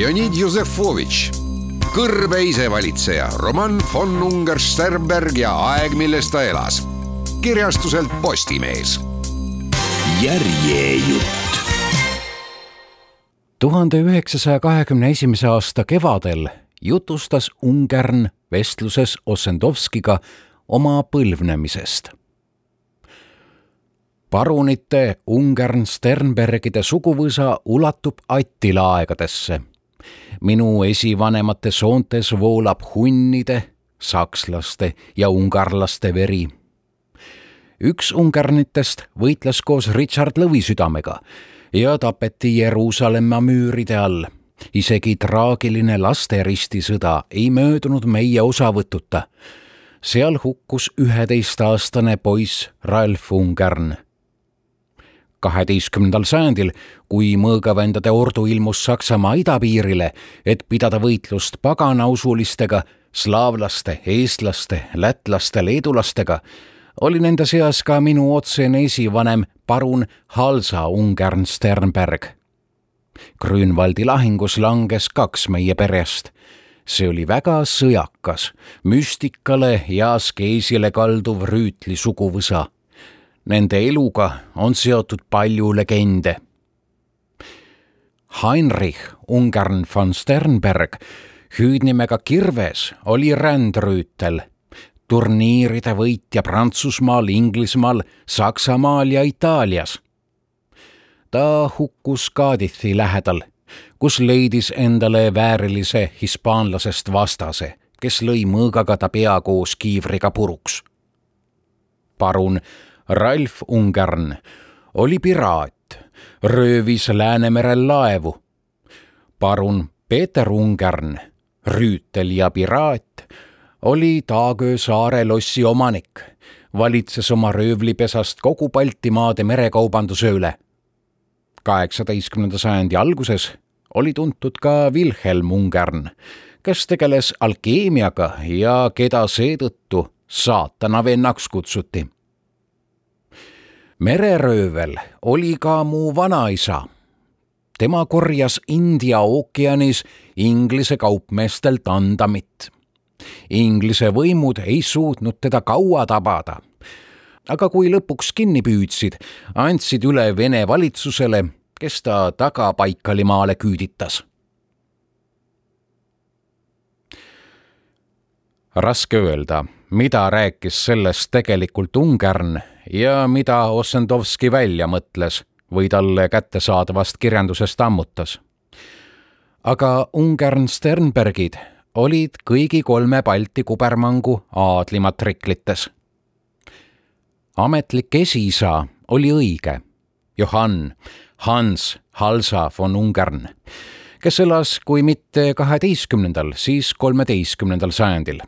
Leonid Josefovitš, kõrbe isevalitseja, Roman von Unger-Sternberg ja aeg, milles ta elas. kirjastuselt Postimees. järjejutt. tuhande üheksasaja kahekümne esimese aasta kevadel jutustas Ungern vestluses Ossendovskiga oma põlvnemisest parunite Ungern Sternbergide suguvõsa ulatub Attila aegadesse. Minu esivanemate soontes voolab hunnide, sakslaste ja ungarlaste veri. üks ungernitest võitles koos Richard Lõvisüdamega ja tapeti Jeruusalemma müüride all. isegi traagiline lasteristisõda ei möödunud meie osavõtuta. seal hukkus üheteistaastane poiss Ralf Ungern kaheteistkümnendal sajandil, kui mõõgavendade ordu ilmus Saksamaa idapiirile, et pidada võitlust paganausulistega, slaavlaste, eestlaste, lätlaste, leedulastega, oli nende seas ka minu otsene esivanem parun Halsa Ungern Sternberg. Grünwaldi lahingus langes kaks meie perest see oli väga sõjakas, müstikale ja askeesile kalduv rüütli suguvõsa Nende eluga on seotud palju legende. Heinrich Ungern von Sternberg, hüüdnimega Kirves, oli rändrüütel, turniiride võitja Prantsusmaal, Inglismaal, Saksamaal ja Itaalias. ta hukkus Cardiffi lähedal, kus leidis endale väärilise hispaanlasest vastase, kes lõi mõõgaga ta pea koos kiivriga puruks. parun Ralf Ungern oli piraat, röövis Läänemerel laevu. parun Peeter Ungern, rüütel ja piraat, oli Taagöö saare lossi omanik, valitses oma röövlipesast kogu Baltimaade merekaubanduse üle. kaheksateistkümnenda sajandi alguses oli tuntud ka Wilhelm Ungern, kes tegeles alkeemiaga ja keda seetõttu saatana vennaks kutsuti mereröövel oli ka mu vanaisa. tema korjas India ookeanis Inglise kaupmeestelt andamit. Inglise võimud ei suutnud teda kaua tabada. aga kui lõpuks kinni püüdsid, andsid üle Vene valitsusele, kes ta tagapaikalimaale küüditas raske öelda, mida rääkis sellest tegelikult Ungern ja mida Ossendovski välja mõtles või talle kättesaadavast kirjandusest ammutas. aga Ungern Sternbergid olid kõigi kolme Balti kubermangu aadlimatriklites. ametlik esiisa oli õige, Johann Hans Halsa von Ungern, kes elas kui mitte kaheteistkümnendal, siis kolmeteistkümnendal sajandil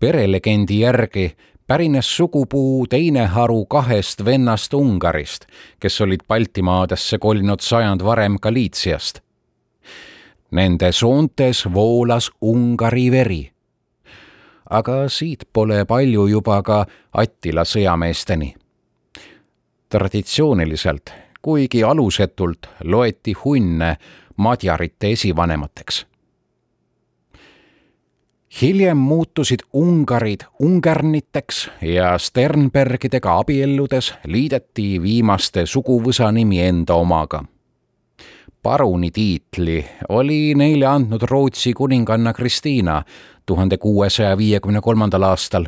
perelegendi järgi pärines sugupuu teine haru kahest vennast Ungarist, kes olid Baltimaadesse kolinud sajand varem Galiitsiast. Nende soontes voolas Ungari veri. aga siit pole palju juba ka Attila sõjameesteni. traditsiooniliselt, kuigi alusetult, loeti hunne madjarite esivanemateks hiljem muutusid Ungarid ungerniteks ja Sternbergidega abielludes liideti viimaste suguvõsa nimi enda omaga. paruni tiitli oli neile andnud Rootsi kuninganna Kristiina tuhande kuuesaja viiekümne kolmandal aastal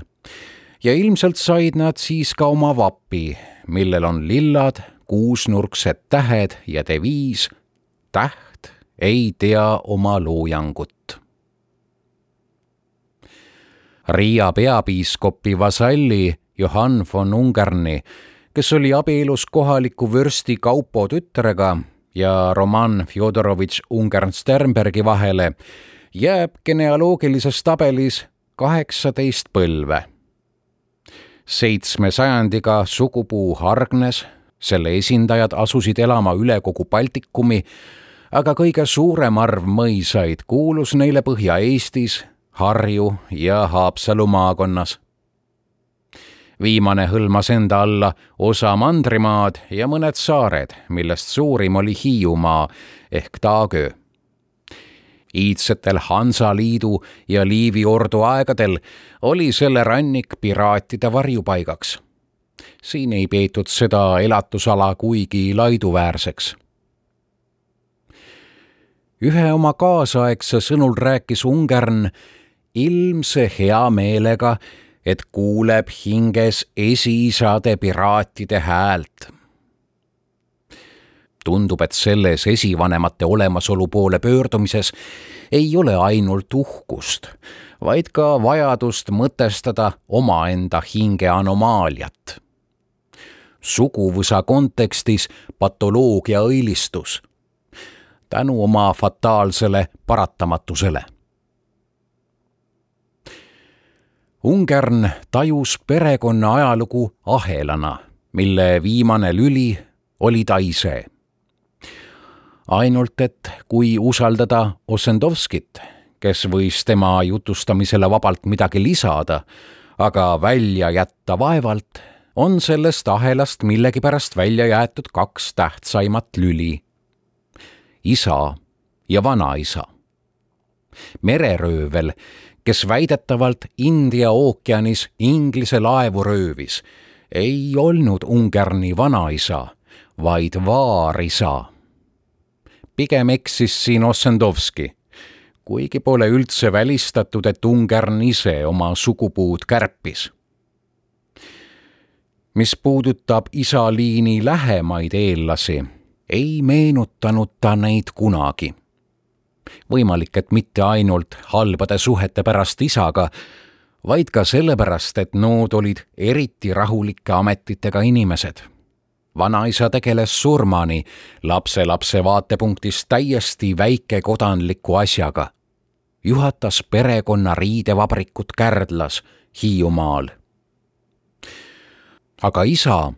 ja ilmselt said nad siis ka oma vapi, millel on lillad, kuusnurksed tähed ja deviis täht ei tea oma loojangut Riia peapiiskopi vasalli Johann von Ungarni, kes oli abielus kohaliku vürsti Kaupo tütrega ja Roman Fjodorovitš Ungern-Sternbergi vahele, jääb genealoogilises tabelis kaheksateist põlve. seitsme sajandiga sugupuu hargnes, selle esindajad asusid elama üle kogu Baltikumi, aga kõige suurem arv mõisaid kuulus neile Põhja-Eestis, Harju ja Haapsalu maakonnas viimane hõlmas enda alla osa mandrimaad ja mõned saared, millest suurim oli Hiiumaa ehk Taagöö. iidsetel Hansaliidu ja Liivi ordu aegadel oli selle rannik piraatide varjupaigaks. siin ei peetud seda elatusala kuigi laiduväärseks ühe oma kaasaegse sõnul rääkis Ungern ilmse heameelega, et kuuleb hinges esiisade piraatide häält. tundub, et selles esivanemate olemasolu poole pöördumises ei ole ainult uhkust, vaid ka vajadust mõtestada omaenda hinge anomaaliat. suguvõsa kontekstis patoloogia õilistus tänu oma fataalsele paratamatusele Ungern tajus perekonna ajalugu ahelana, mille viimane lüli oli ta ise. ainult et kui usaldada Ossendovskit, kes võis tema jutustamisele vabalt midagi lisada, aga välja jätta vaevalt, on sellest ahelast millegipärast välja jäetud kaks tähtsaimat lüli. isa ja vanaisa. Mereröövel kes väidetavalt India ookeanis Inglise laevu röövis, ei olnud Ungarni vanaisa, vaid vaarisa. pigem eksis siin Ossendovski, kuigi pole üldse välistatud, et Ungarn ise oma sugupuud kärpis. Mis puudutab isaliini lähemaid eellasi, ei meenutanud ta neid kunagi võimalik, et mitte ainult halbade suhete pärast isaga, vaid ka sellepärast, et nood olid eriti rahulike ametitega inimesed. vanaisa tegeles surmani lapselapse vaatepunktist täiesti väikekodanliku asjaga. juhatas perekonna riidevabrikut Kärdlas, Hiiumaal. aga isa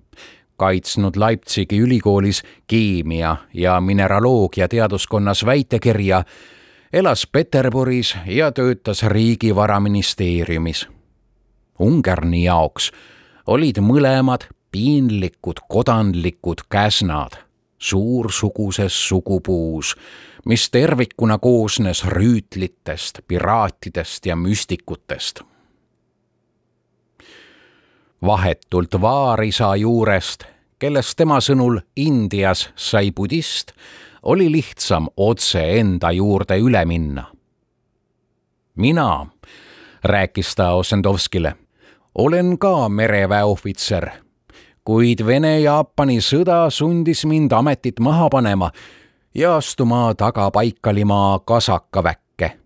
kaitsnud Leipzigi ülikoolis keemia ja mineraloogia teaduskonnas väitekirja, elas Peterburis ja töötas riigivaraministeeriumis. Ungarni jaoks olid mõlemad piinlikud kodanlikud käsnad suursuguses sugupuus, mis tervikuna koosnes rüütlitest, piraatidest ja müstikutest vahetult vaarisa juurest, kellest tema sõnul Indias sai budist, oli lihtsam otse enda juurde üle minna. mina, rääkis ta Ossendovskile, olen ka mereväeohvitser, kuid Vene-Jaapani sõda sundis mind ametit maha panema ja astuma tagapaikalimaa kasakaväkke.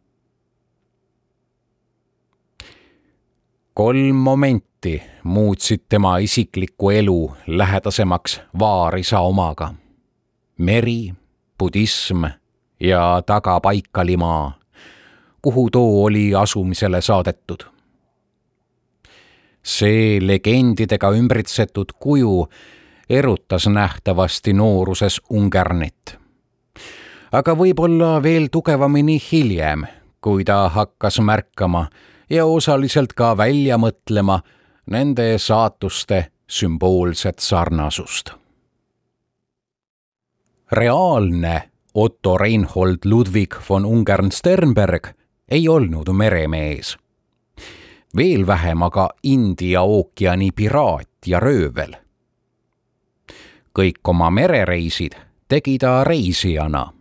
kolm momenti samuti muutsid tema isiklikku elu lähedasemaks vaarisa omaga. meri, budism ja tagapaikalimaa, kuhu too oli asumisele saadetud. see legendidega ümbritsetud kuju erutas nähtavasti nooruses Ungernit. aga võib-olla veel tugevamini hiljem, kui ta hakkas märkama ja osaliselt ka välja mõtlema nende saatuste sümboolset sarnasust. reaalne Otto Reinhold Ludwig von Ungern-Sternberg ei olnud meremees. veel vähem aga India ookeani piraat ja röövel. kõik oma merereisid tegi ta reisijana,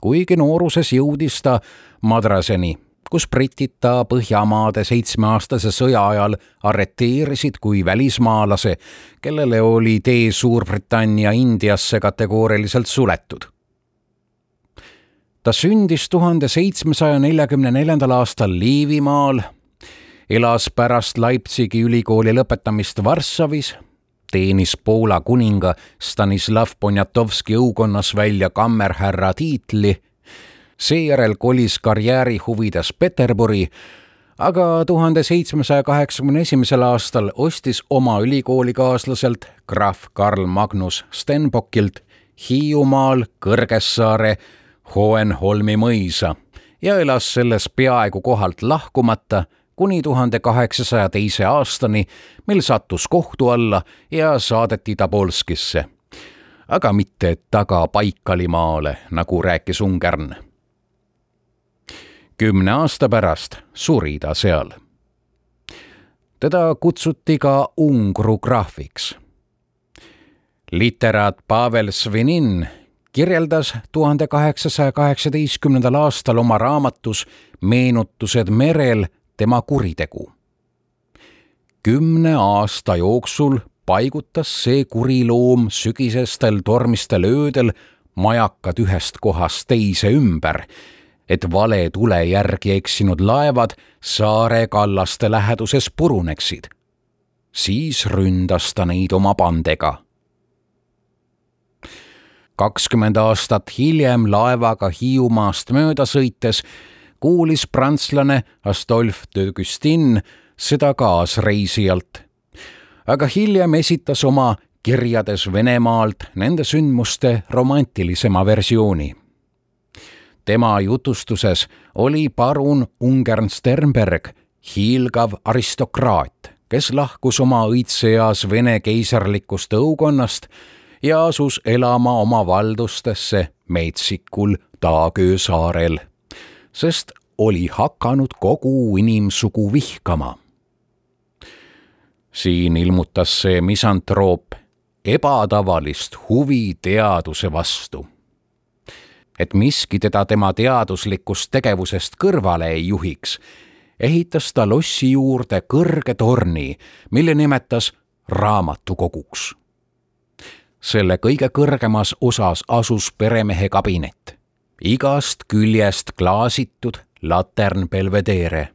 kuigi nooruses jõudis ta madraseni kus britid ta Põhjamaade seitsmeaastase sõja ajal arreteerisid kui välismaalase, kellele oli tee Suurbritannia Indiasse kategooriliselt suletud. ta sündis tuhande seitsmesaja neljakümne neljandal aastal Liivimaal, elas pärast Leipzigi ülikooli lõpetamist Varssavis teenis Poola kuninga Stanislav Poniatovski õukonnas välja kammerhärra tiitli. Seejärel kolis karjääri huvides Peterburi, aga tuhande seitsmesaja kaheksakümne esimesel aastal ostis oma ülikoolikaaslaselt krahv Karl Magnus Stenbockilt Hiiumaal Kõrgessaare Hohenholmi mõisa ja elas selles peaaegu kohalt lahkumata kuni tuhande kaheksasaja teise aastani, mil sattus kohtu alla ja saadeti Tobolskisse. aga mitte taga Baikalimaale, nagu rääkis Ungern. Kümne aasta pärast suri ta seal. teda kutsuti ka Ungru krahviks. literaat Pavel Svinin kirjeldas tuhande kaheksasaja kaheksateistkümnendal aastal oma raamatus Meenutused merel tema kuritegu. kümne aasta jooksul paigutas see kuriloom sügisestel tormistel öödel majakad ühest kohast teise ümber, et vale tule järgi eksinud laevad saare kallaste läheduses puruneksid. siis ründas ta neid oma pandega kakskümmend aastat hiljem laevaga Hiiumaast mööda sõites kuulis prantslane Astolf de Gustin seda kaasreisijalt. aga hiljem esitas oma kirjades Venemaalt nende sündmuste romantilisema versiooni. Tema jutustuses oli parun Ungern Sternberg hiilgav aristokraat, kes lahkus oma õitseeas Vene keisarlikust õukonnast ja asus elama oma valdustesse Metsikul Taagöö saarel, sest oli hakanud kogu inimsugu vihkama. siin ilmutas see misantroop ebatavalist huvi teaduse vastu. Et miski teda tema teaduslikust tegevusest kõrvale ei juhiks, ehitas ta lossi juurde kõrge torni, mille nimetas raamatukoguks selle kõige kõrgemas osas asus peremehe kabinet, igast küljest klaasitud latern Belvedere.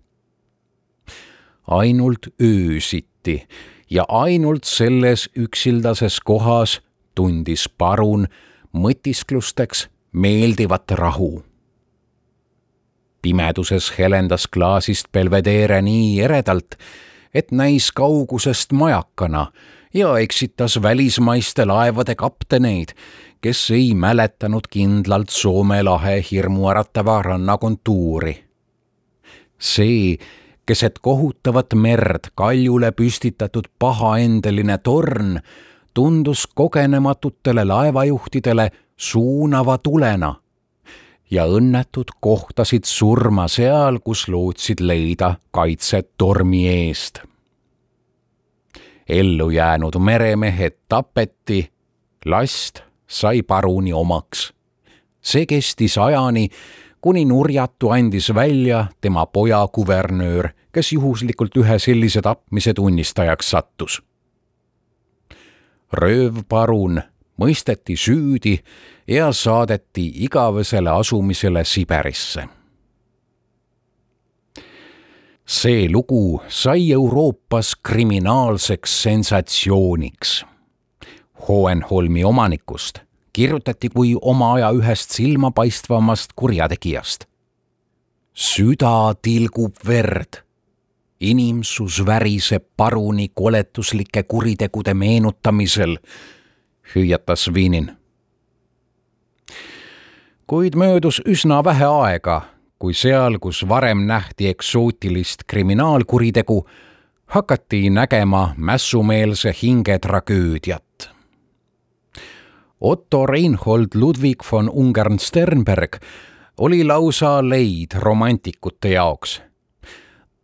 ainult öösiti ja ainult selles üksildases kohas tundis parun mõtisklusteks meeldivat rahu. pimeduses helendas klaasist Belvedere nii eredalt, et näis kaugusest majakana ja eksitas välismaiste laevade kapteneid, kes ei mäletanud kindlalt Soome lahe hirmuäratava rannakontuuri. see keset kohutavat merd kaljule püstitatud pahaendeline torn tundus kogenematutele laevajuhtidele suunava tulena ja õnnetud kohtasid surma seal, kus lootsid leida kaitset tormi eest ellu jäänud meremehed tapeti, last sai paruni omaks. see kestis ajani, kuni Nurjatu andis välja tema poja kuvernöör, kes juhuslikult ühe sellise tapmise tunnistajaks sattus. röövparun mõisteti süüdi ja saadeti igavesele asumisele Siberisse see lugu sai Euroopas kriminaalseks sensatsiooniks. Hohenholmi omanikust kirjutati kui oma aja ühest silmapaistvamast kurjategijast. süda tilgub verd, inimsus väriseb paruni koletuslike kuritegude meenutamisel, hüüatas Viinin. kuid möödus üsna vähe aega kui seal, kus varem nähti eksootilist kriminaalkuritegu, hakati nägema mässumeelse hinge tragöödiat. Otto Reinhold Ludwig von Ungern-Sternberg oli lausa leid romantikute jaoks.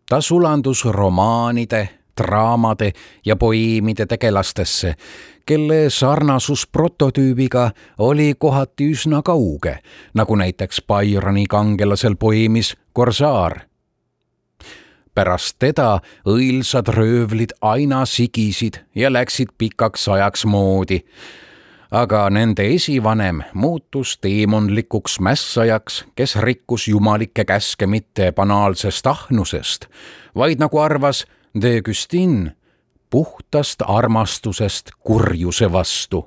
ta sulandus romaanide, draamade ja poeemide tegelastesse kelle sarnasus prototüübiga oli kohati üsna kauge, nagu näiteks Byroni kangelasel poeemis Korsaar. pärast teda õilsad röövlid aina sigisid ja läksid pikaks ajaks moodi aga nende esivanem muutus teemonlikuks mässajaks, kes rikkus jumalikke käske mitte banaalsest ahnusest, vaid nagu arvas de Gustin puhtast armastusest kurjuse vastu,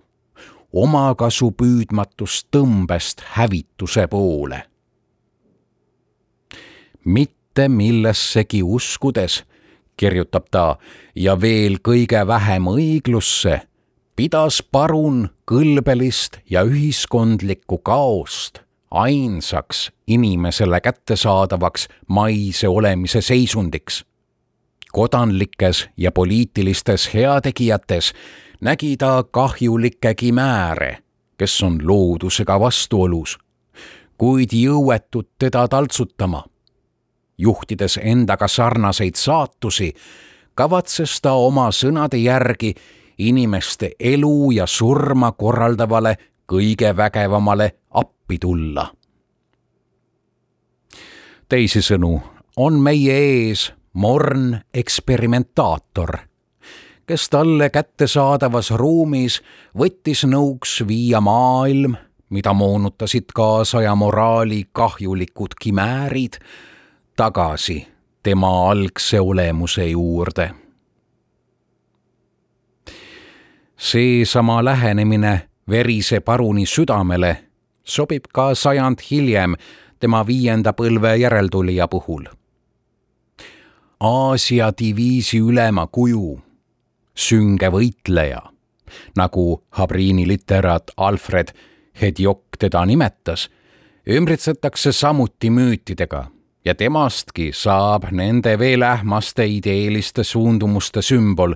omakasu püüdmatust tõmbest hävituse poole. mitte millessegi uskudes, kirjutab ta, ja veel kõige vähem õiglusse, pidas parun kõlbelist ja ühiskondlikku kaost ainsaks inimesele kättesaadavaks maise olemise seisundiks. Kodanlikes ja poliitilistes heategijates nägi ta kahjulikke kimääre, kes on loodusega vastuolus, kuid jõuetud teda taltsutama. juhtides endaga sarnaseid saatusi, kavatses ta oma sõnade järgi inimeste elu ja surma korraldavale kõige vägevamale appi tulla. teisisõnu on meie ees morn eksperimentaator, kes talle kättesaadavas ruumis võttis nõuks viia maailm, mida moonutasid kaasaja moraali kahjulikud kimäärid, tagasi tema algse olemuse juurde seesama lähenemine verise paruni südamele sobib ka sajand hiljem tema viienda põlve järeltulija puhul. Aasia diviisi ülema kuju, sünge võitleja, nagu Habriini literaat Alfred Hedjok teda nimetas, ümbritsetakse samuti müütidega ja temastki saab nende veel ähmaste ideeliste suundumuste sümbol,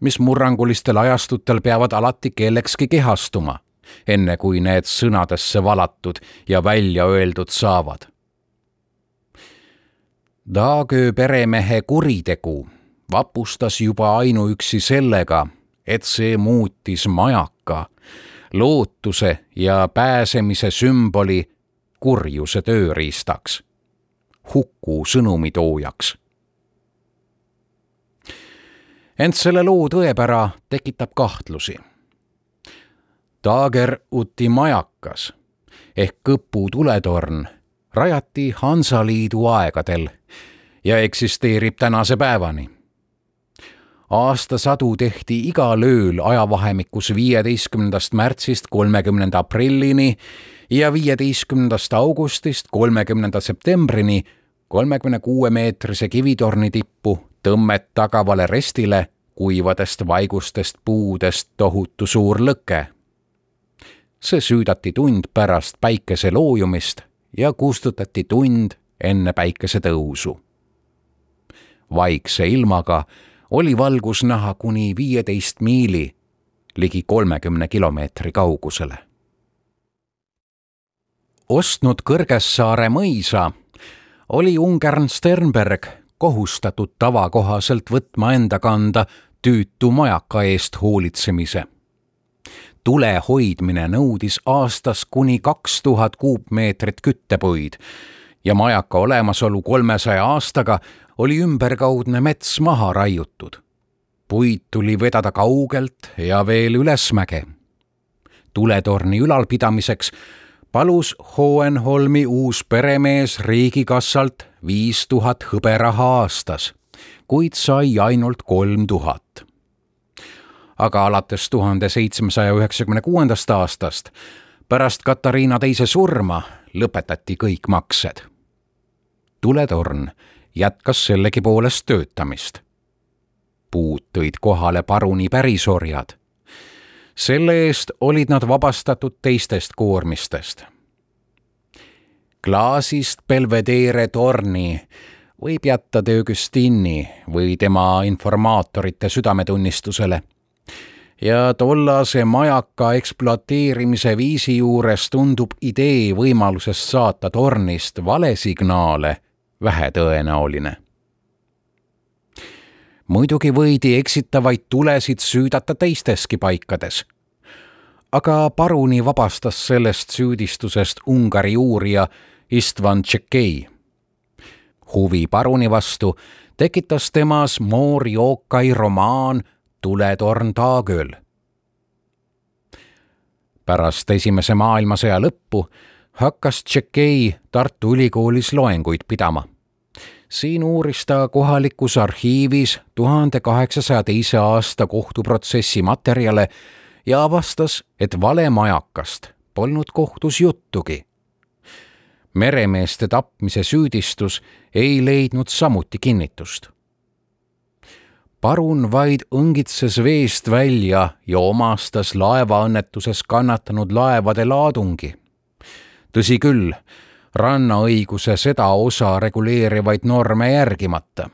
mis murrangulistel ajastutel peavad alati kellekski kehastuma, enne kui need sõnadesse valatud ja välja öeldud saavad. Daagöö peremehe kuritegu vapustas juba ainuüksi sellega, et see muutis majaka, lootuse ja pääsemise sümboli kurjuse tööriistaks, huku sõnumitoojaks ent selle loo tõepära tekitab kahtlusi. Taager uti majakas ehk Kõpu tuletorn rajati Hansaliidu aegadel ja eksisteerib tänase päevani. aastasadu tehti igal ööl ajavahemikus viieteistkümnendast märtsist kolmekümnenda aprillini ja viieteistkümnendast augustist kolmekümnenda septembrini kolmekümne kuue meetrise kivitorni tippu tõmmet tagavale restile kuivadest vaigustest puudest tohutu suur lõke. see süüdati tund pärast päikese loojumist ja kustutati tund enne päikese tõusu. vaikse ilmaga oli valgus näha kuni viieteist miili, ligi kolmekümne kilomeetri kaugusele. ostnud Kõrgessaare mõisa oli Ungern Sternberg kohustatud tavakohaselt võtma enda kanda tüütu majaka eest hoolitsemise. Tule hoidmine nõudis aastas kuni kaks tuhat kuupmeetrit küttepuid ja majaka olemasolu kolmesaja aastaga oli ümberkaudne mets maha raiutud. puid tuli vedada kaugelt ja veel ülesmäge. tuletorni ülalpidamiseks palus Hohenholmi uus peremees riigikassalt viis tuhat hõberaha aastas, kuid sai ainult kolm tuhat. Aga alates tuhande seitsmesaja üheksakümne kuuendast aastast, pärast Katariina teise surma, lõpetati kõik maksed. tuletorn jätkas sellegipoolest töötamist. puud tõid kohale paruni pärisorjad selle eest olid nad vabastatud teistest koormistest. klaasist Belvedere torni võib jätta de Augustini või tema informaatorite südametunnistusele. Ja tollase majaka ekspluateerimise viisi juures tundub idee võimalusest saata tornist valesignaale vähetõenäoline muidugi võidi eksitavaid tulesid süüdata teisteski paikades. aga paruni vabastas sellest süüdistusest Ungari uurija Istvan Tšekei. huvi paruni vastu tekitas temas Moor Jookai romaan Tuletorn Taagööl. pärast Esimese maailmasõja lõppu hakkas Tšekei Tartu Ülikoolis loenguid pidama siin uuris ta kohalikus arhiivis tuhande kaheksasaja teise aasta kohtuprotsessi materjale ja avastas, et valemajakast polnud kohtus juttugi. meremeeste tapmise süüdistus ei leidnud samuti kinnitust. Parun vaid õngitses veest välja ja omastas laevaõnnetuses kannatanud laevade laadungi. tõsi küll rannaõiguse seda osa reguleerivaid norme järgimata.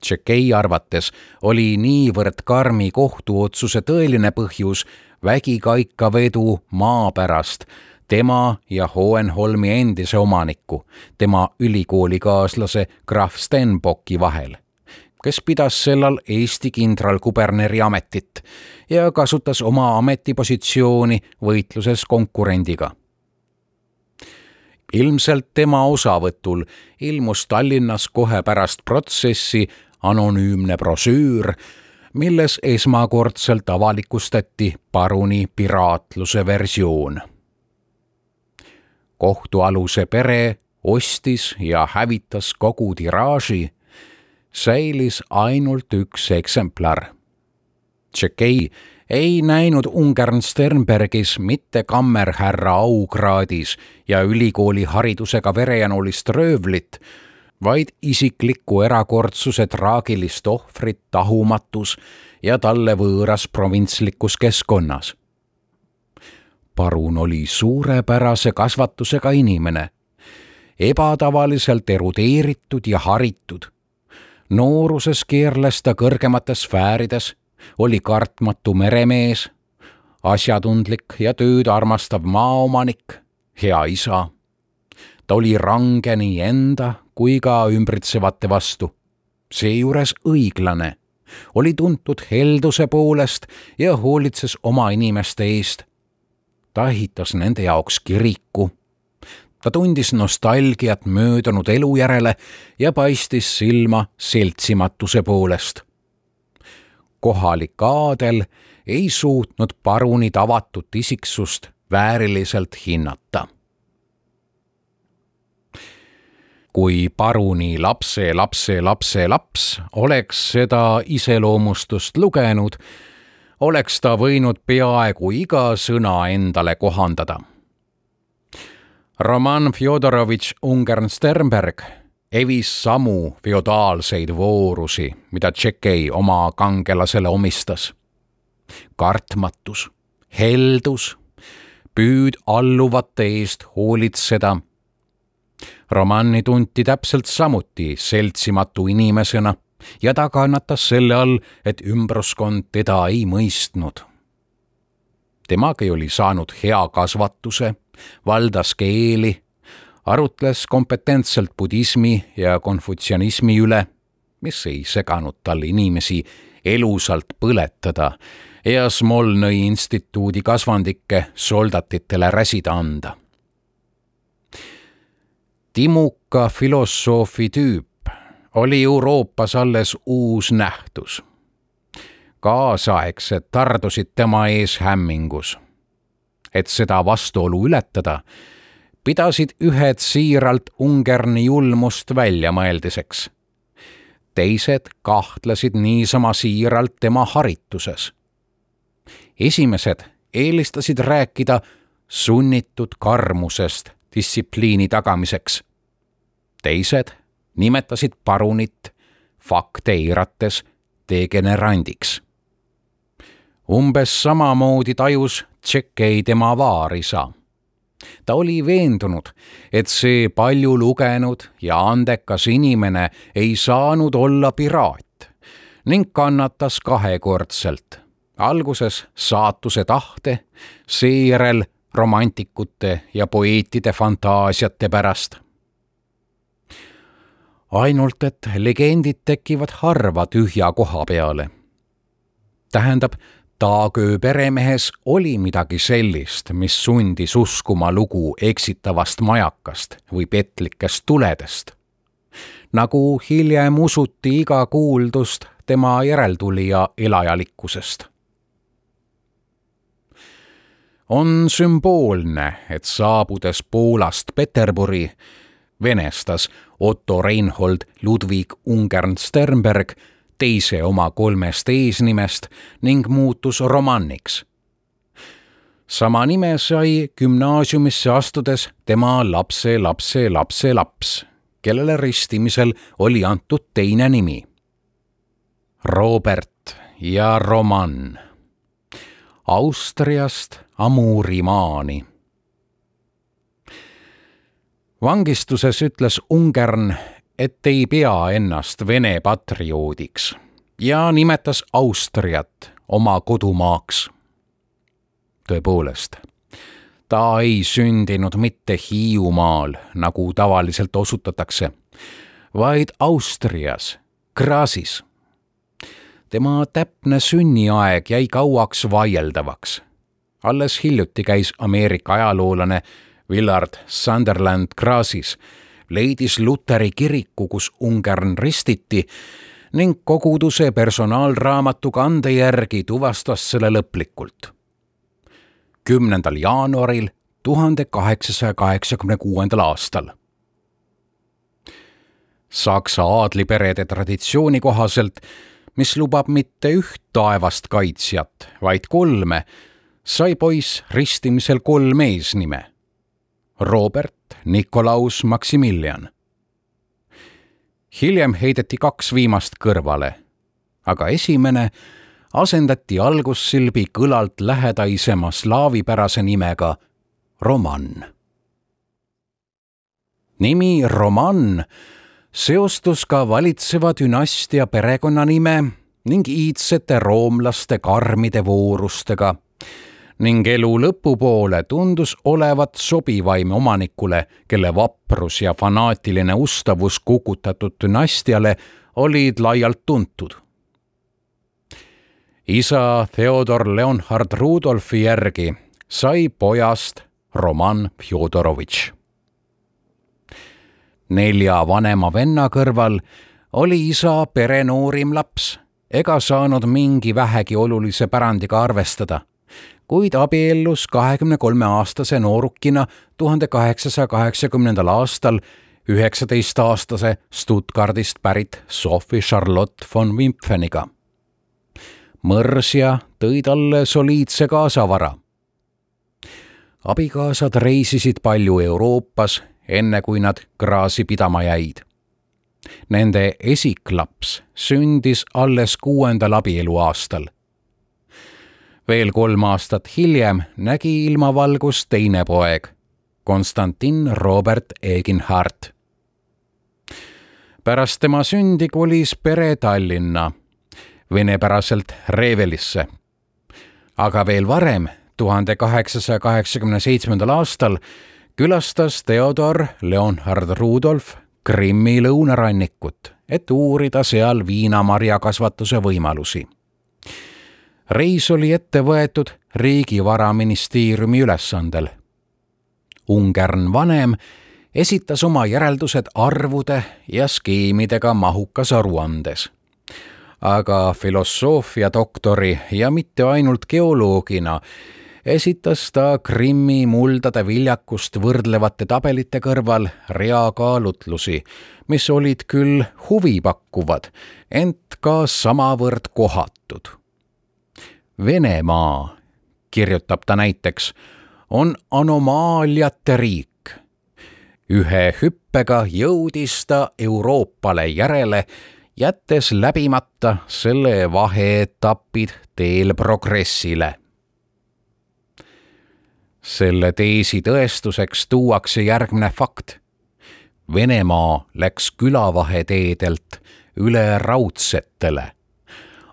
Tšekei arvates oli niivõrd karmi kohtuotsuse tõeline põhjus vägikaikavedu maa pärast tema ja Hohenholmi endise omaniku, tema ülikoolikaaslase krahv Stenbocki vahel, kes pidas sellal Eesti kindralkuberneri ametit ja kasutas oma ametipositsiooni võitluses konkurendiga ilmselt tema osavõtul ilmus Tallinnas kohe pärast protsessi anonüümne brošüür, milles esmakordselt avalikustati paruni piraatluse versioon. kohtualuse pere ostis ja hävitas kogu tiraaži, säilis ainult üks eksemplar. Tšekei ei näinud Ungern Sternbergis mitte kammerhärra aukraadis ja ülikooli haridusega verejanulist röövlit, vaid isikliku erakordsuse traagilist ohvrit tahumatus ja talle võõras provintslikus keskkonnas. parun oli suurepärase kasvatusega inimene, ebatavaliselt erudeeritud ja haritud. Nooruses keerles ta kõrgemates sfäärides oli kartmatu meremees, asjatundlik ja tööd armastav maaomanik, hea isa. ta oli range nii enda kui ka ümbritsevate vastu, seejuures õiglane, oli tuntud helduse poolest ja hoolitses oma inimeste eest. ta ehitas nende jaoks kiriku ta tundis nostalgiat möödunud elu järele ja paistis silma seltsimatuse poolest kohalik aadel ei suutnud paruni tavatut isiksust vääriliselt hinnata. kui paruni lapse lapse lapse laps oleks seda iseloomustust lugenud, oleks ta võinud peaaegu iga sõna endale kohandada. Roman Fjodorovitš Ungern-Sternberg evis samu feodaalseid voorusi, mida Tšekei oma kangelasele omistas. kartmatus, heldus, püüd alluvate eest hoolitseda. Romanni tunti täpselt samuti seltsimatu inimesena ja ta kannatas selle all, et ümbruskond teda ei mõistnud. Temagi oli saanud hea kasvatuse, valdas keeli arutles kompetentselt budismi ja konfutsianismi üle, mis ei seganud tal inimesi elusalt põletada ja Smolnõi instituudi kasvandikke soldatitele räsida anda. timuka filosoofi tüüp oli Euroopas alles uus nähtus. Kaasaegsed tardusid tema ees hämmingus. et seda vastuolu ületada pidasid ühed siiralt Ungerni julmust väljamõeldiseks. teised kahtlesid niisama siiralt tema harituses. esimesed eelistasid rääkida sunnitud karmusest distsipliini tagamiseks. teised nimetasid parunit fakte eirates degenerandiks. Umbes samamoodi tajus Tšekei tema vaarisa ta oli veendunud, et see palju lugenud ja andekas inimene ei saanud olla piraat ning kannatas kahekordselt. alguses saatuse tahte, seejärel romantikute ja poeetide fantaasiate pärast. ainult et legendid tekivad harva tühja koha peale. tähendab, Taagöö peremehes oli midagi sellist, mis sundis uskuma lugu eksitavast majakast või petlikest tuledest. nagu hiljem usuti iga kuuldust tema järeltulija elajalikkusest. on sümboolne, et saabudes Poolast Peterburi, venestas Otto Reinhold Ludwig Ungern Sternberg teise oma kolmest eesnimest ning muutus romanniks. sama nime sai gümnaasiumisse astudes tema lapse lapse lapse laps, kellele ristimisel oli antud teine nimi. Robert ja Roman Austriast Amurimaani vangistuses ütles Ungern, et ei pea ennast Vene patrioodiks ja nimetas Austriat oma kodumaaks. tõepoolest, ta ei sündinud mitte Hiiumaal, nagu tavaliselt osutatakse, vaid Austrias, Grasis. tema täpne sünniaeg jäi kauaks vaieldavaks. alles hiljuti käis Ameerika ajaloolane Willard Sunderland Grasis leidis Luteri kiriku, kus Ungern ristiti ning koguduse personaalraamatu kande järgi tuvastas selle lõplikult. kümnendal jaanuaril tuhande kaheksasaja kaheksakümne kuuendal aastal. Saksa aadliperede traditsiooni kohaselt, mis lubab mitte üht taevast kaitsjat, vaid kolme, sai poiss ristimisel kolm eesnime Robert Nikolaus Maximilian. hiljem heideti kaks viimast kõrvale, aga esimene asendati algussilbi kõlalt lähedaisema slaavipärase nimega Roman. nimi Roman seostus ka valitseva dünastia perekonnanime ning iidsete roomlaste karmide voorustega ning elu lõpupoole tundus olevat sobivaim omanikule, kelle vaprus ja fanaatiline ustavus kukutatud dünastiale olid laialt tuntud. isa Theodor Leonhard Rudolfi järgi sai pojast Roman Fjodorovitš. nelja vanema venna kõrval oli isa pere noorim laps ega saanud mingi vähegi olulise pärandiga arvestada kuid abiellus kahekümne kolme aastase noorukina tuhande kaheksasaja kaheksakümnendal aastal üheksateistaastase Stuttgardist pärit Sophie Charlotte von Wimpfeniga. mõrsja tõi talle soliidse kaasavara. abikaasad reisisid palju Euroopas, enne kui nad Graasi pidama jäid. Nende esiklaps sündis alles kuuendal abieluaastal veel kolm aastat hiljem nägi ilmavalgust teine poeg, Konstantin Robert Eginhard. pärast tema sündi kolis pere Tallinna, venepäraselt Revelisse. aga veel varem, tuhande kaheksasaja kaheksakümne seitsmendal aastal külastas Theodor Leonhard Rudolf Krimmi lõunarannikut, et uurida seal viinamarjakasvatuse võimalusi reis oli ette võetud riigivaraministeeriumi ülesandel. Ungern vanem esitas oma järeldused arvude ja skeemidega mahukas aruandes. aga filosoofia doktori ja mitte ainult geoloogina esitas ta Krimmi muldade viljakust võrdlevate tabelite kõrval rea kaalutlusi, mis olid küll huvipakkuvad, ent ka samavõrd kohatud Venemaa, kirjutab ta näiteks, on anomaaliate riik. ühe hüppega jõudis ta Euroopale järele, jättes läbimata selle vaheetapid teel progressile. selle teesi tõestuseks tuuakse järgmine fakt. Venemaa läks külavaheteedelt üle raudsetele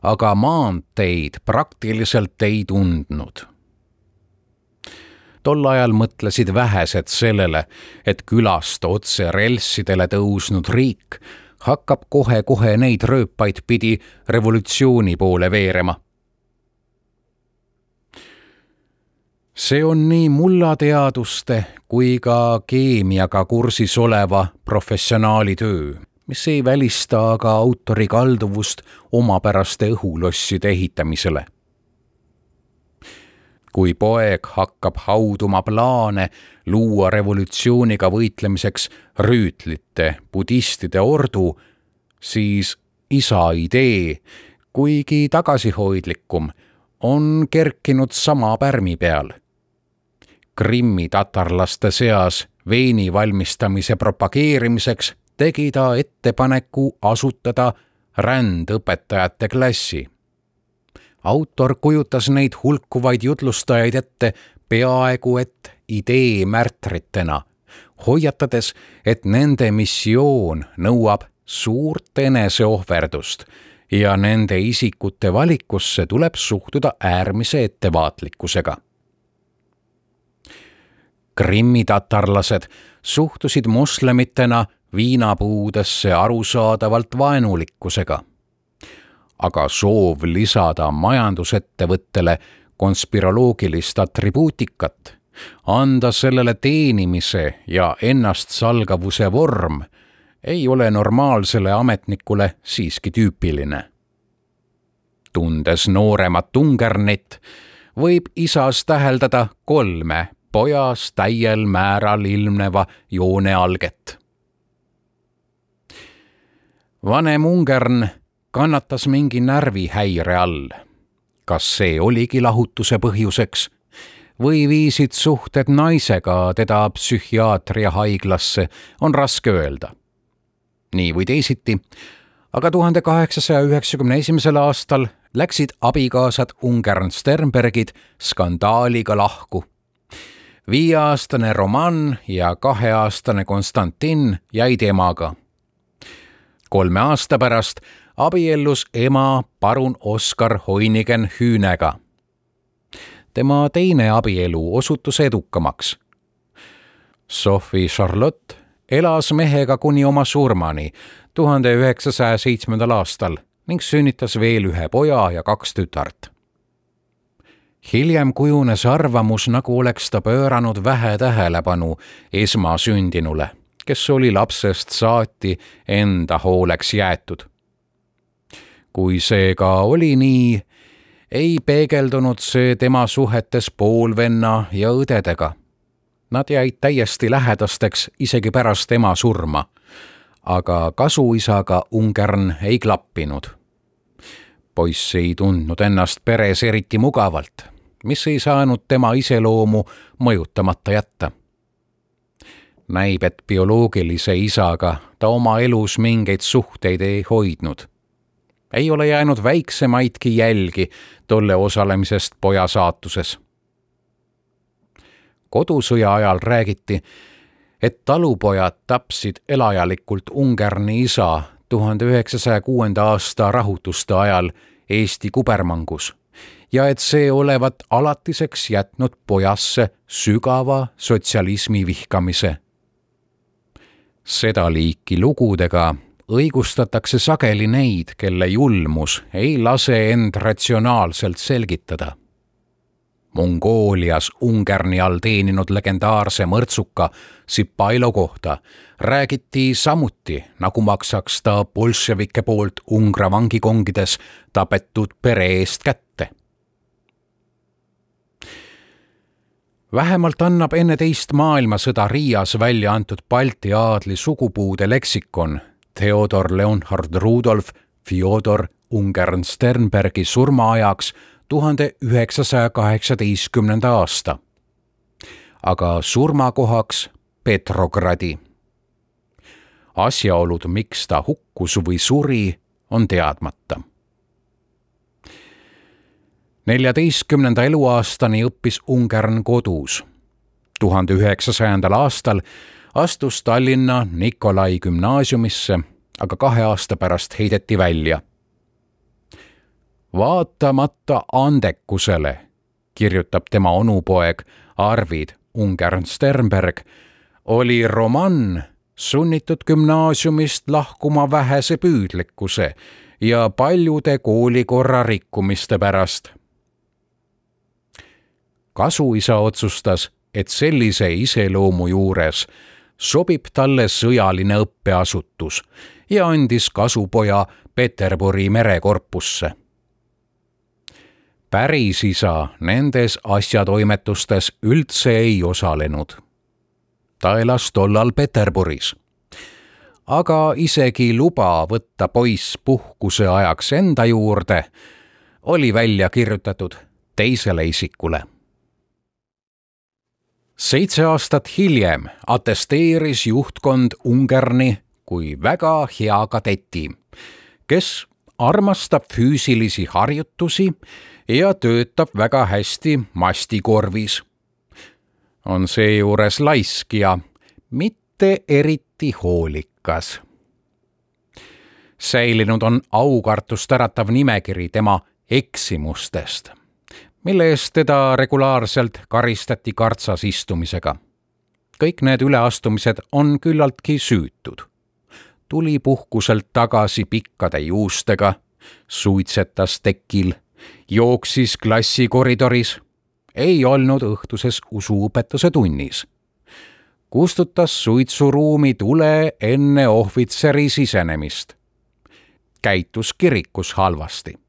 aga maanteid praktiliselt ei tundnud. tol ajal mõtlesid vähesed sellele, et külast otse relssidele tõusnud riik hakkab kohe-kohe neid rööpaid pidi revolutsiooni poole veerema. see on nii mullateaduste kui ka keemiaga kursis oleva professionaali töö mis ei välista aga autori kalduvust omapäraste õhulosside ehitamisele. kui poeg hakkab hauduma plaane luua revolutsiooniga võitlemiseks rüütlite budistide ordu, siis isa idee, kuigi tagasihoidlikum, on kerkinud sama pärmi peal. Krimmi tatarlaste seas veini valmistamise propageerimiseks tegi ta ettepaneku asutada rändõpetajate klassi. autor kujutas neid hulkuvaid jutlustajaid ette peaaegu et ideemärtritena, hoiatades, et nende missioon nõuab suurt eneseohverdust ja nende isikute valikusse tuleb suhtuda äärmise ettevaatlikkusega. Krimmi-tatarlased suhtusid moslemitena viinapuudesse arusaadavalt vaenulikkusega. aga soov lisada majandusettevõttele konspiroloogilist atribuutikat, anda sellele teenimise ja ennastsalgavuse vorm, ei ole normaalsele ametnikule siiski tüüpiline. tundes nooremat Ungernit, võib isas täheldada kolme pojas täiel määral ilmneva joone alget vanem Ungern kannatas mingi närvihäire all. kas see oligi lahutuse põhjuseks või viisid suhted naisega teda psühhiaatriahaiglasse, on raske öelda. nii või teisiti, aga tuhande kaheksasaja üheksakümne esimesel aastal läksid abikaasad Ungern Sternbergid skandaaliga lahku. viieaastane Roman ja kaheaastane Konstantin jäid emaga kolme aasta pärast abiellus ema parun Oskar Hoinigen Hüünega. tema teine abielu osutus edukamaks. Sophie Charlotte elas mehega kuni oma surmani tuhande üheksasaja seitsmendal aastal ning sünnitas veel ühe poja ja kaks tütart. hiljem kujunes arvamus, nagu oleks ta pööranud vähe tähelepanu esmasündinule kes oli lapsest saati enda hooleks jäetud. kui see ka oli nii, ei peegeldunud see tema suhetes poolvenna ja õdedega. Nad jäid täiesti lähedasteks isegi pärast ema surma, aga kasuisaga Ungern ei klappinud. poiss ei tundnud ennast peres eriti mugavalt, mis ei saanud tema iseloomu mõjutamata jätta näib, et bioloogilise isaga ta oma elus mingeid suhteid ei hoidnud. ei ole jäänud väiksemaidki jälgi tolle osalemisest poja saatuses. kodusõja ajal räägiti, et talupojad tapsid elajalikult Ungarni isa tuhande üheksasaja kuuenda aasta rahutuste ajal Eesti kubermangus ja et see olevat alatiseks jätnud pojasse sügava sotsialismi vihkamise seda liiki lugudega õigustatakse sageli neid, kelle julmus ei lase end ratsionaalselt selgitada. Mongoolias Ungarni all teeninud legendaarse mõrtsuka Sipailo kohta räägiti samuti, nagu maksaks ta bolševike poolt Ungra vangikongides tapetud pere eest kätte vähemalt annab enne teist maailmasõda Riias välja antud Balti aadli sugupuude leksikon Theodor Leonhard Rudolf Fjodor Ungern Sternbergi surmaajaks tuhande üheksasaja kaheksateistkümnenda aasta. aga surmakohaks Petrogradi. asjaolud, miks ta hukkus või suri, on teadmata neljateistkümnenda eluaastani õppis Ungern kodus. tuhande üheksasajandal aastal astus Tallinna Nikolai gümnaasiumisse, aga kahe aasta pärast heideti välja. vaatamata andekusele, kirjutab tema onupoeg Arvid Ungern Sternberg, oli Roman sunnitud gümnaasiumist lahkuma vähese püüdlikkuse ja paljude koolikorra rikkumiste pärast kasuisa otsustas, et sellise iseloomu juures sobib talle sõjaline õppeasutus ja andis kasupoja Peterburi merekorpusse. päris isa nendes asjatoimetustes üldse ei osalenud. ta elas tollal Peterburis. aga isegi luba võtta poiss puhkuse ajaks enda juurde oli välja kirjutatud teisele isikule seitse aastat hiljem atesteeris juhtkond Ungarni kui väga hea kadeti, kes armastab füüsilisi harjutusi ja töötab väga hästi mastikorvis. on seejuures laisk ja mitte eriti hoolikas. säilinud on aukartust äratav nimekiri tema eksimustest mille eest teda regulaarselt karistati kartsas istumisega. kõik need üleastumised on küllaltki süütud. tuli puhkuselt tagasi pikkade juustega, suitsetas tekil, jooksis klassikoridoris, ei olnud õhtuses usuõpetuse tunnis kustutas suitsuruumi tule enne ohvitseri sisenemist. käitus kirikus halvasti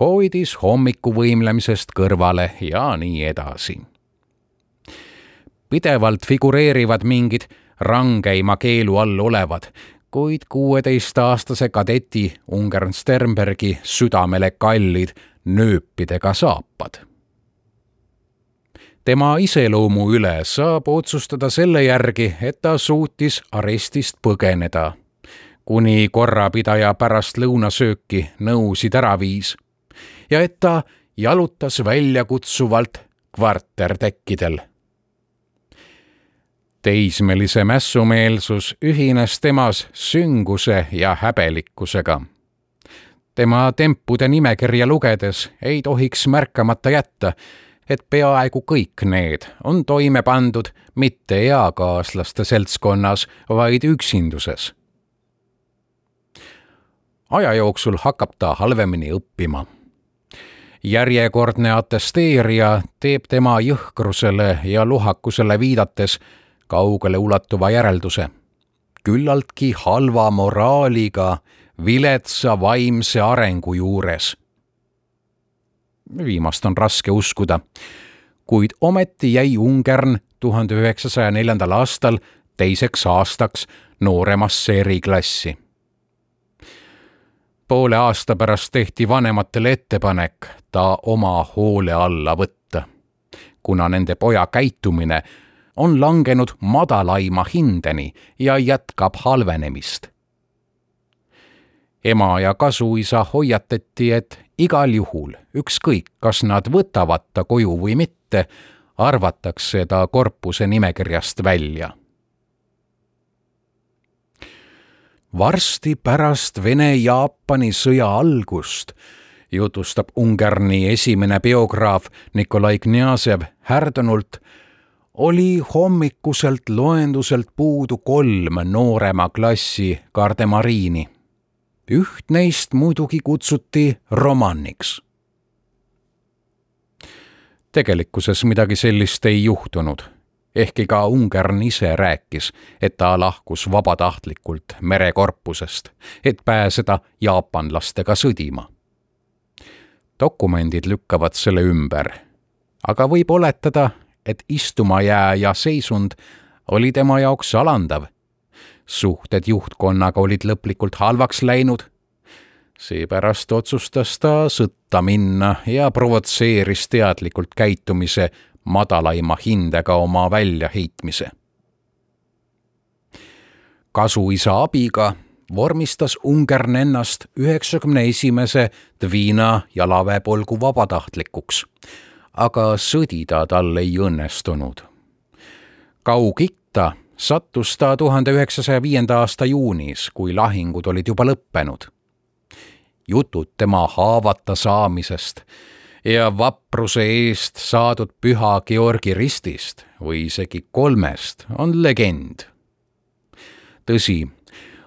hoidis hommikuvõimlemisest kõrvale ja nii edasi. pidevalt figureerivad mingid rangeima keelu all olevad, kuid kuueteistaastase kadeti Ungern Sternbergi südamele kallid nööpidega saapad. tema iseloomu üle saab otsustada selle järgi, et ta suutis arestist põgeneda kuni korrapidaja pärast lõunasööki nõusid ära viis ja et ta jalutas väljakutsuvalt kvartertekkidel. teismelise mässumeelsus ühines temas sünguse ja häbelikkusega. tema tempude nimekirja lugedes ei tohiks märkamata jätta, et peaaegu kõik need on toime pandud mitte eakaaslaste seltskonnas, vaid üksinduses. aja jooksul hakkab ta halvemini õppima järjekordne atesteerija teeb tema jõhkrusele ja luhakusele viidates kaugele ulatuva järelduse. küllaltki halva moraaliga viletsa vaimse arengu juures. viimast on raske uskuda, kuid ometi jäi Ungern tuhande üheksasaja neljandal aastal teiseks aastaks nooremasse eriklassi poole aasta pärast tehti vanematele ettepanek ta oma hoole alla võtta, kuna nende poja käitumine on langenud madalaima hindeni ja jätkab halvenemist. ema ja kasuisa hoiatati, et igal juhul, ükskõik, kas nad võtavad ta koju või mitte, arvatakse ta korpuse nimekirjast välja varsti pärast Vene-Jaapani sõja algust jutustab Ungarni esimene biograaf Nikolai Knjazev härdunult, oli hommikuselt loenduselt puudu kolm noorema klassi kardemariini. üht neist muidugi kutsuti romanniks. tegelikkuses midagi sellist ei juhtunud ehkki ka Ungern ise rääkis, et ta lahkus vabatahtlikult merekorpusest, et pääseda jaapanlastega sõdima. dokumendid lükkavad selle ümber, aga võib oletada, et istumajää ja seisund oli tema jaoks alandav. suhted juhtkonnaga olid lõplikult halvaks läinud seepärast otsustas ta sõtta minna ja provotseeris teadlikult käitumise madalaima hindega oma väljaheitmise. kasuisa abiga vormistas Ungern ennast üheksakümne esimese Dvina jalaväepolgu vabatahtlikuks, aga sõdida tal ei õnnestunud. Kaugitta sattus ta tuhande üheksasaja viienda aasta juunis, kui lahingud olid juba lõppenud. jutud tema haavata saamisest ja vapruse eest saadud püha Georgi ristist või isegi kolmest on legend. tõsi,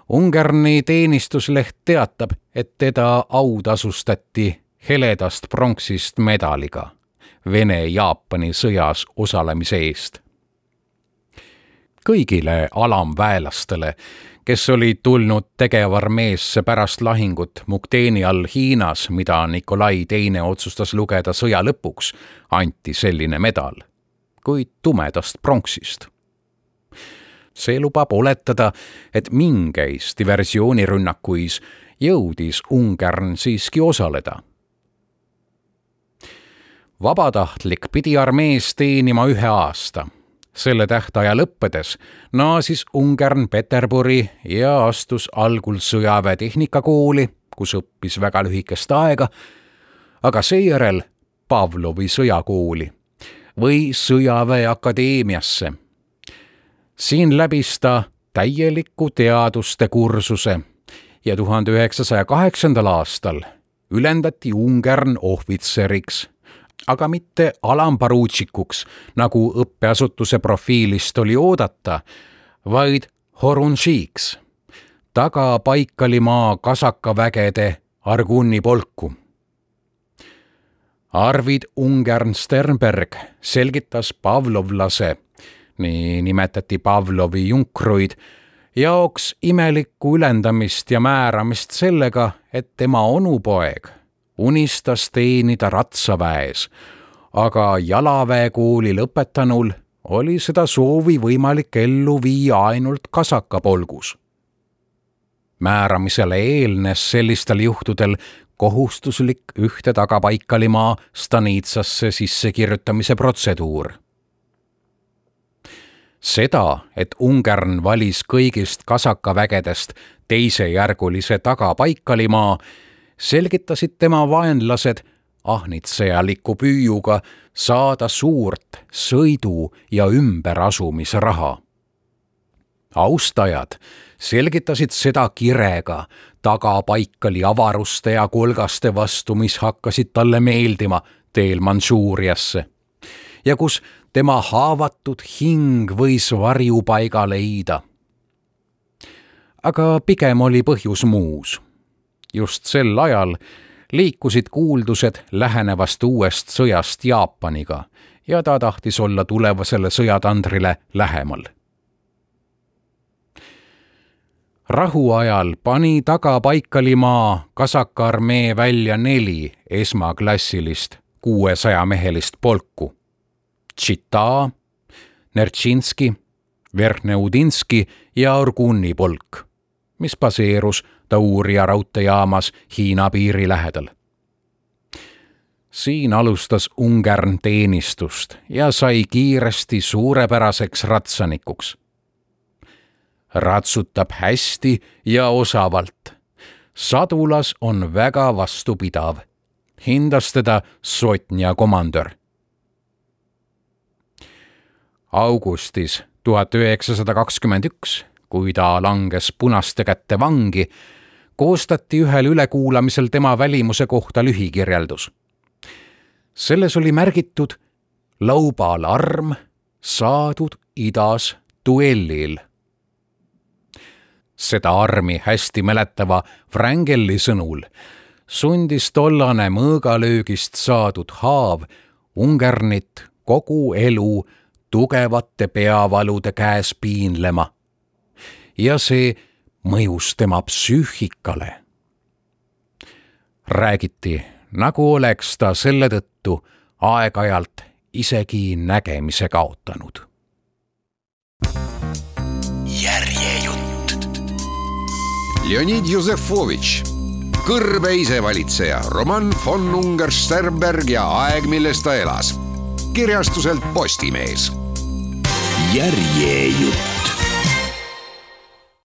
Ungarni teenistusleht teatab, et teda autasustati heledast pronksist medaliga Vene-Jaapani sõjas osalemise eest. kõigile alamväelastele, kes oli tulnud tegevarmeesse pärast lahingut Mukteeni all Hiinas, mida Nikolai Teine otsustas lugeda sõja lõpuks, anti selline medal, kuid tumedast pronksist. see lubab oletada, et mingeis diversioonirünnakuis jõudis Ungern siiski osaleda vabatahtlik pidi armees teenima ühe aasta selle tähtaja lõppedes naasis Ungern Peterburi ja astus algul sõjaväetehnikakooli, kus õppis väga lühikest aega, aga seejärel Pavlovi sõjakooli või Sõjaväeakadeemiasse. siin läbis ta täieliku teaduste kursuse ja tuhande üheksasaja kaheksandal aastal ülendati Ungern ohvitseriks aga mitte alamparuutšikuks, nagu õppeasutuse profiilist oli oodata, vaid horunžiiks, tagapaikalimaa kasakavägede Arguni polku. Arvid Ungern-Sternberg selgitas pavlovlase, nii nimetati Pavlovi junkruid, jaoks imelikku ülendamist ja määramist sellega, et tema onupoeg unistas teenida ratsaväes, aga jalaväekooli lõpetanul oli seda soovi võimalik ellu viia ainult kasakapolgus. määramisele eelnes sellistel juhtudel kohustuslik ühte tagapaikalimaa Stanitsasse sissekirjutamise protseduur. seda, et Ungern valis kõigist kasakavägedest teisejärgulise tagapaikalimaa, selgitasid tema vaenlased ahnitsejaliku püüuga saada suurt sõidu- ja ümberasumisraha. austajad selgitasid seda kirega tagapaikali avaruste ja kolgaste vastu, mis hakkasid talle meeldima teel Mandžuuriasse ja kus tema haavatud hing võis varjupaiga leida. aga pigem oli põhjus muus just sel ajal liikusid kuuldused lähenevast uuest sõjast Jaapaniga ja ta tahtis olla tulevasele sõjatandrile lähemal. rahuajal pani tagapaikalimaa Kasaka armee välja neli esmaklassilist kuuesajamehelist polku. Tšita, Nertšinski, Verhneudinski ja Orguni polk, mis baseerus Tauria raudteejaamas Hiina piiri lähedal. siin alustas Ungern teenistust ja sai kiiresti suurepäraseks ratsanikuks. ratsutab hästi ja osavalt. sadulas on väga vastupidav, hindas teda Sotnja komandör augustis tuhat üheksasada kakskümmend üks, kui ta langes punaste kätte vangi, koostati ühel ülekuulamisel tema välimuse kohta lühikirjeldus. selles oli märgitud laubalarm saadud idas duellil. seda armi hästi mäletava Frangeli sõnul sundis tollane mõõgalöögist saadud haav Ungernit kogu elu tugevate peavalude käes piinlema. ja see mõjus tema psüühikale. räägiti, nagu oleks ta selle tõttu aeg-ajalt isegi nägemise kaotanud. järjejutt. Leonid Josefovitš, kõrbe isevalitseja, Roman von Unger-Sternberg ja aeg, milles ta elas. kirjastuselt Postimees. järjejutt